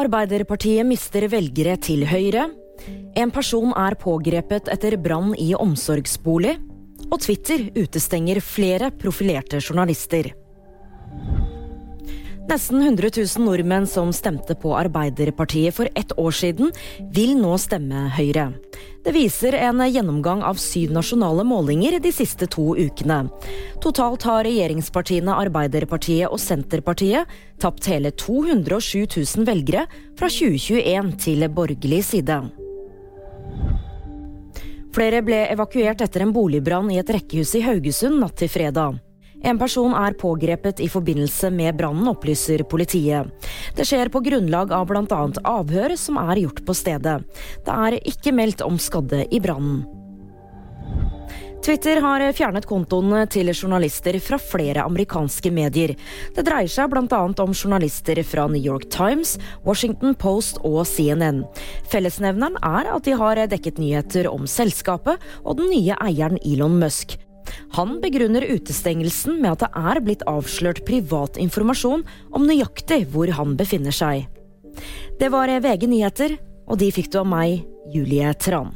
Arbeiderpartiet mister velgere til Høyre. En person er pågrepet etter brann i omsorgsbolig. Og Twitter utestenger flere profilerte journalister. Nesten 100 000 nordmenn som stemte på Arbeiderpartiet for ett år siden, vil nå stemme Høyre. Det viser en gjennomgang av syv nasjonale målinger de siste to ukene. Totalt har regjeringspartiene Arbeiderpartiet og Senterpartiet tapt hele 207 000 velgere fra 2021 til borgerlig side. Flere ble evakuert etter en boligbrann i et rekkehus i Haugesund natt til fredag. En person er pågrepet i forbindelse med brannen, opplyser politiet. Det skjer på grunnlag av bl.a. avhør som er gjort på stedet. Det er ikke meldt om skadde i brannen. Twitter har fjernet kontoene til journalister fra flere amerikanske medier. Det dreier seg bl.a. om journalister fra New York Times, Washington Post og CNN. Fellesnevneren er at de har dekket nyheter om selskapet og den nye eieren Elon Musk. Han begrunner utestengelsen med at det er blitt avslørt privat informasjon om nøyaktig hvor han befinner seg. Det var VG nyheter, og de fikk du av meg, Julie Tran.